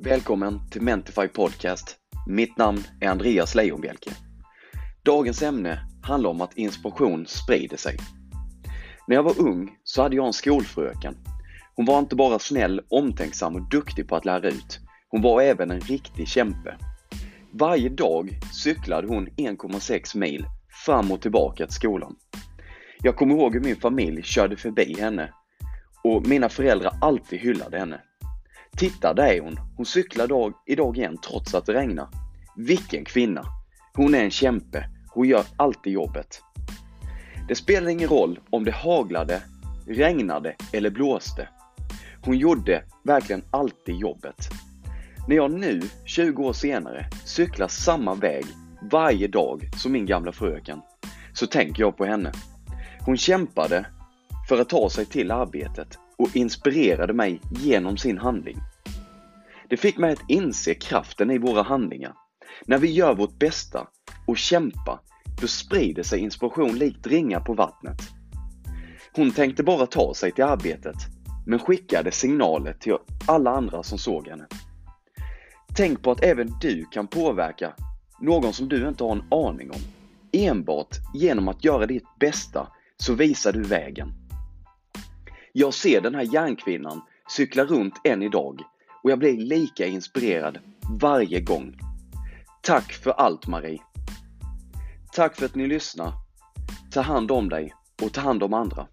Välkommen till Mentify Podcast. Mitt namn är Andreas Leijonbielke Dagens ämne handlar om att inspiration sprider sig. När jag var ung så hade jag en skolfröken. Hon var inte bara snäll, omtänksam och duktig på att lära ut. Hon var även en riktig kämpe. Varje dag cyklade hon 1,6 mil fram och tillbaka till skolan. Jag kommer ihåg hur min familj körde förbi henne och mina föräldrar alltid hyllade henne. Titta, där är hon. Hon cyklar dag, idag igen trots att det regnar. Vilken kvinna! Hon är en kämpe. Hon gör alltid jobbet. Det spelar ingen roll om det haglade, regnade eller blåste. Hon gjorde verkligen alltid jobbet. När jag nu, 20 år senare, cyklar samma väg varje dag som min gamla fröken, så tänker jag på henne. Hon kämpade för att ta sig till arbetet och inspirerade mig genom sin handling. Det fick mig att inse kraften i våra handlingar. När vi gör vårt bästa och kämpar, då sprider sig inspiration likt ringar på vattnet. Hon tänkte bara ta sig till arbetet, men skickade signaler till alla andra som såg henne. Tänk på att även du kan påverka någon som du inte har en aning om. Enbart genom att göra ditt bästa så visar du vägen. Jag ser den här järnkvinnan cykla runt än idag och jag blir lika inspirerad varje gång. Tack för allt Marie! Tack för att ni lyssnar. Ta hand om dig och ta hand om andra.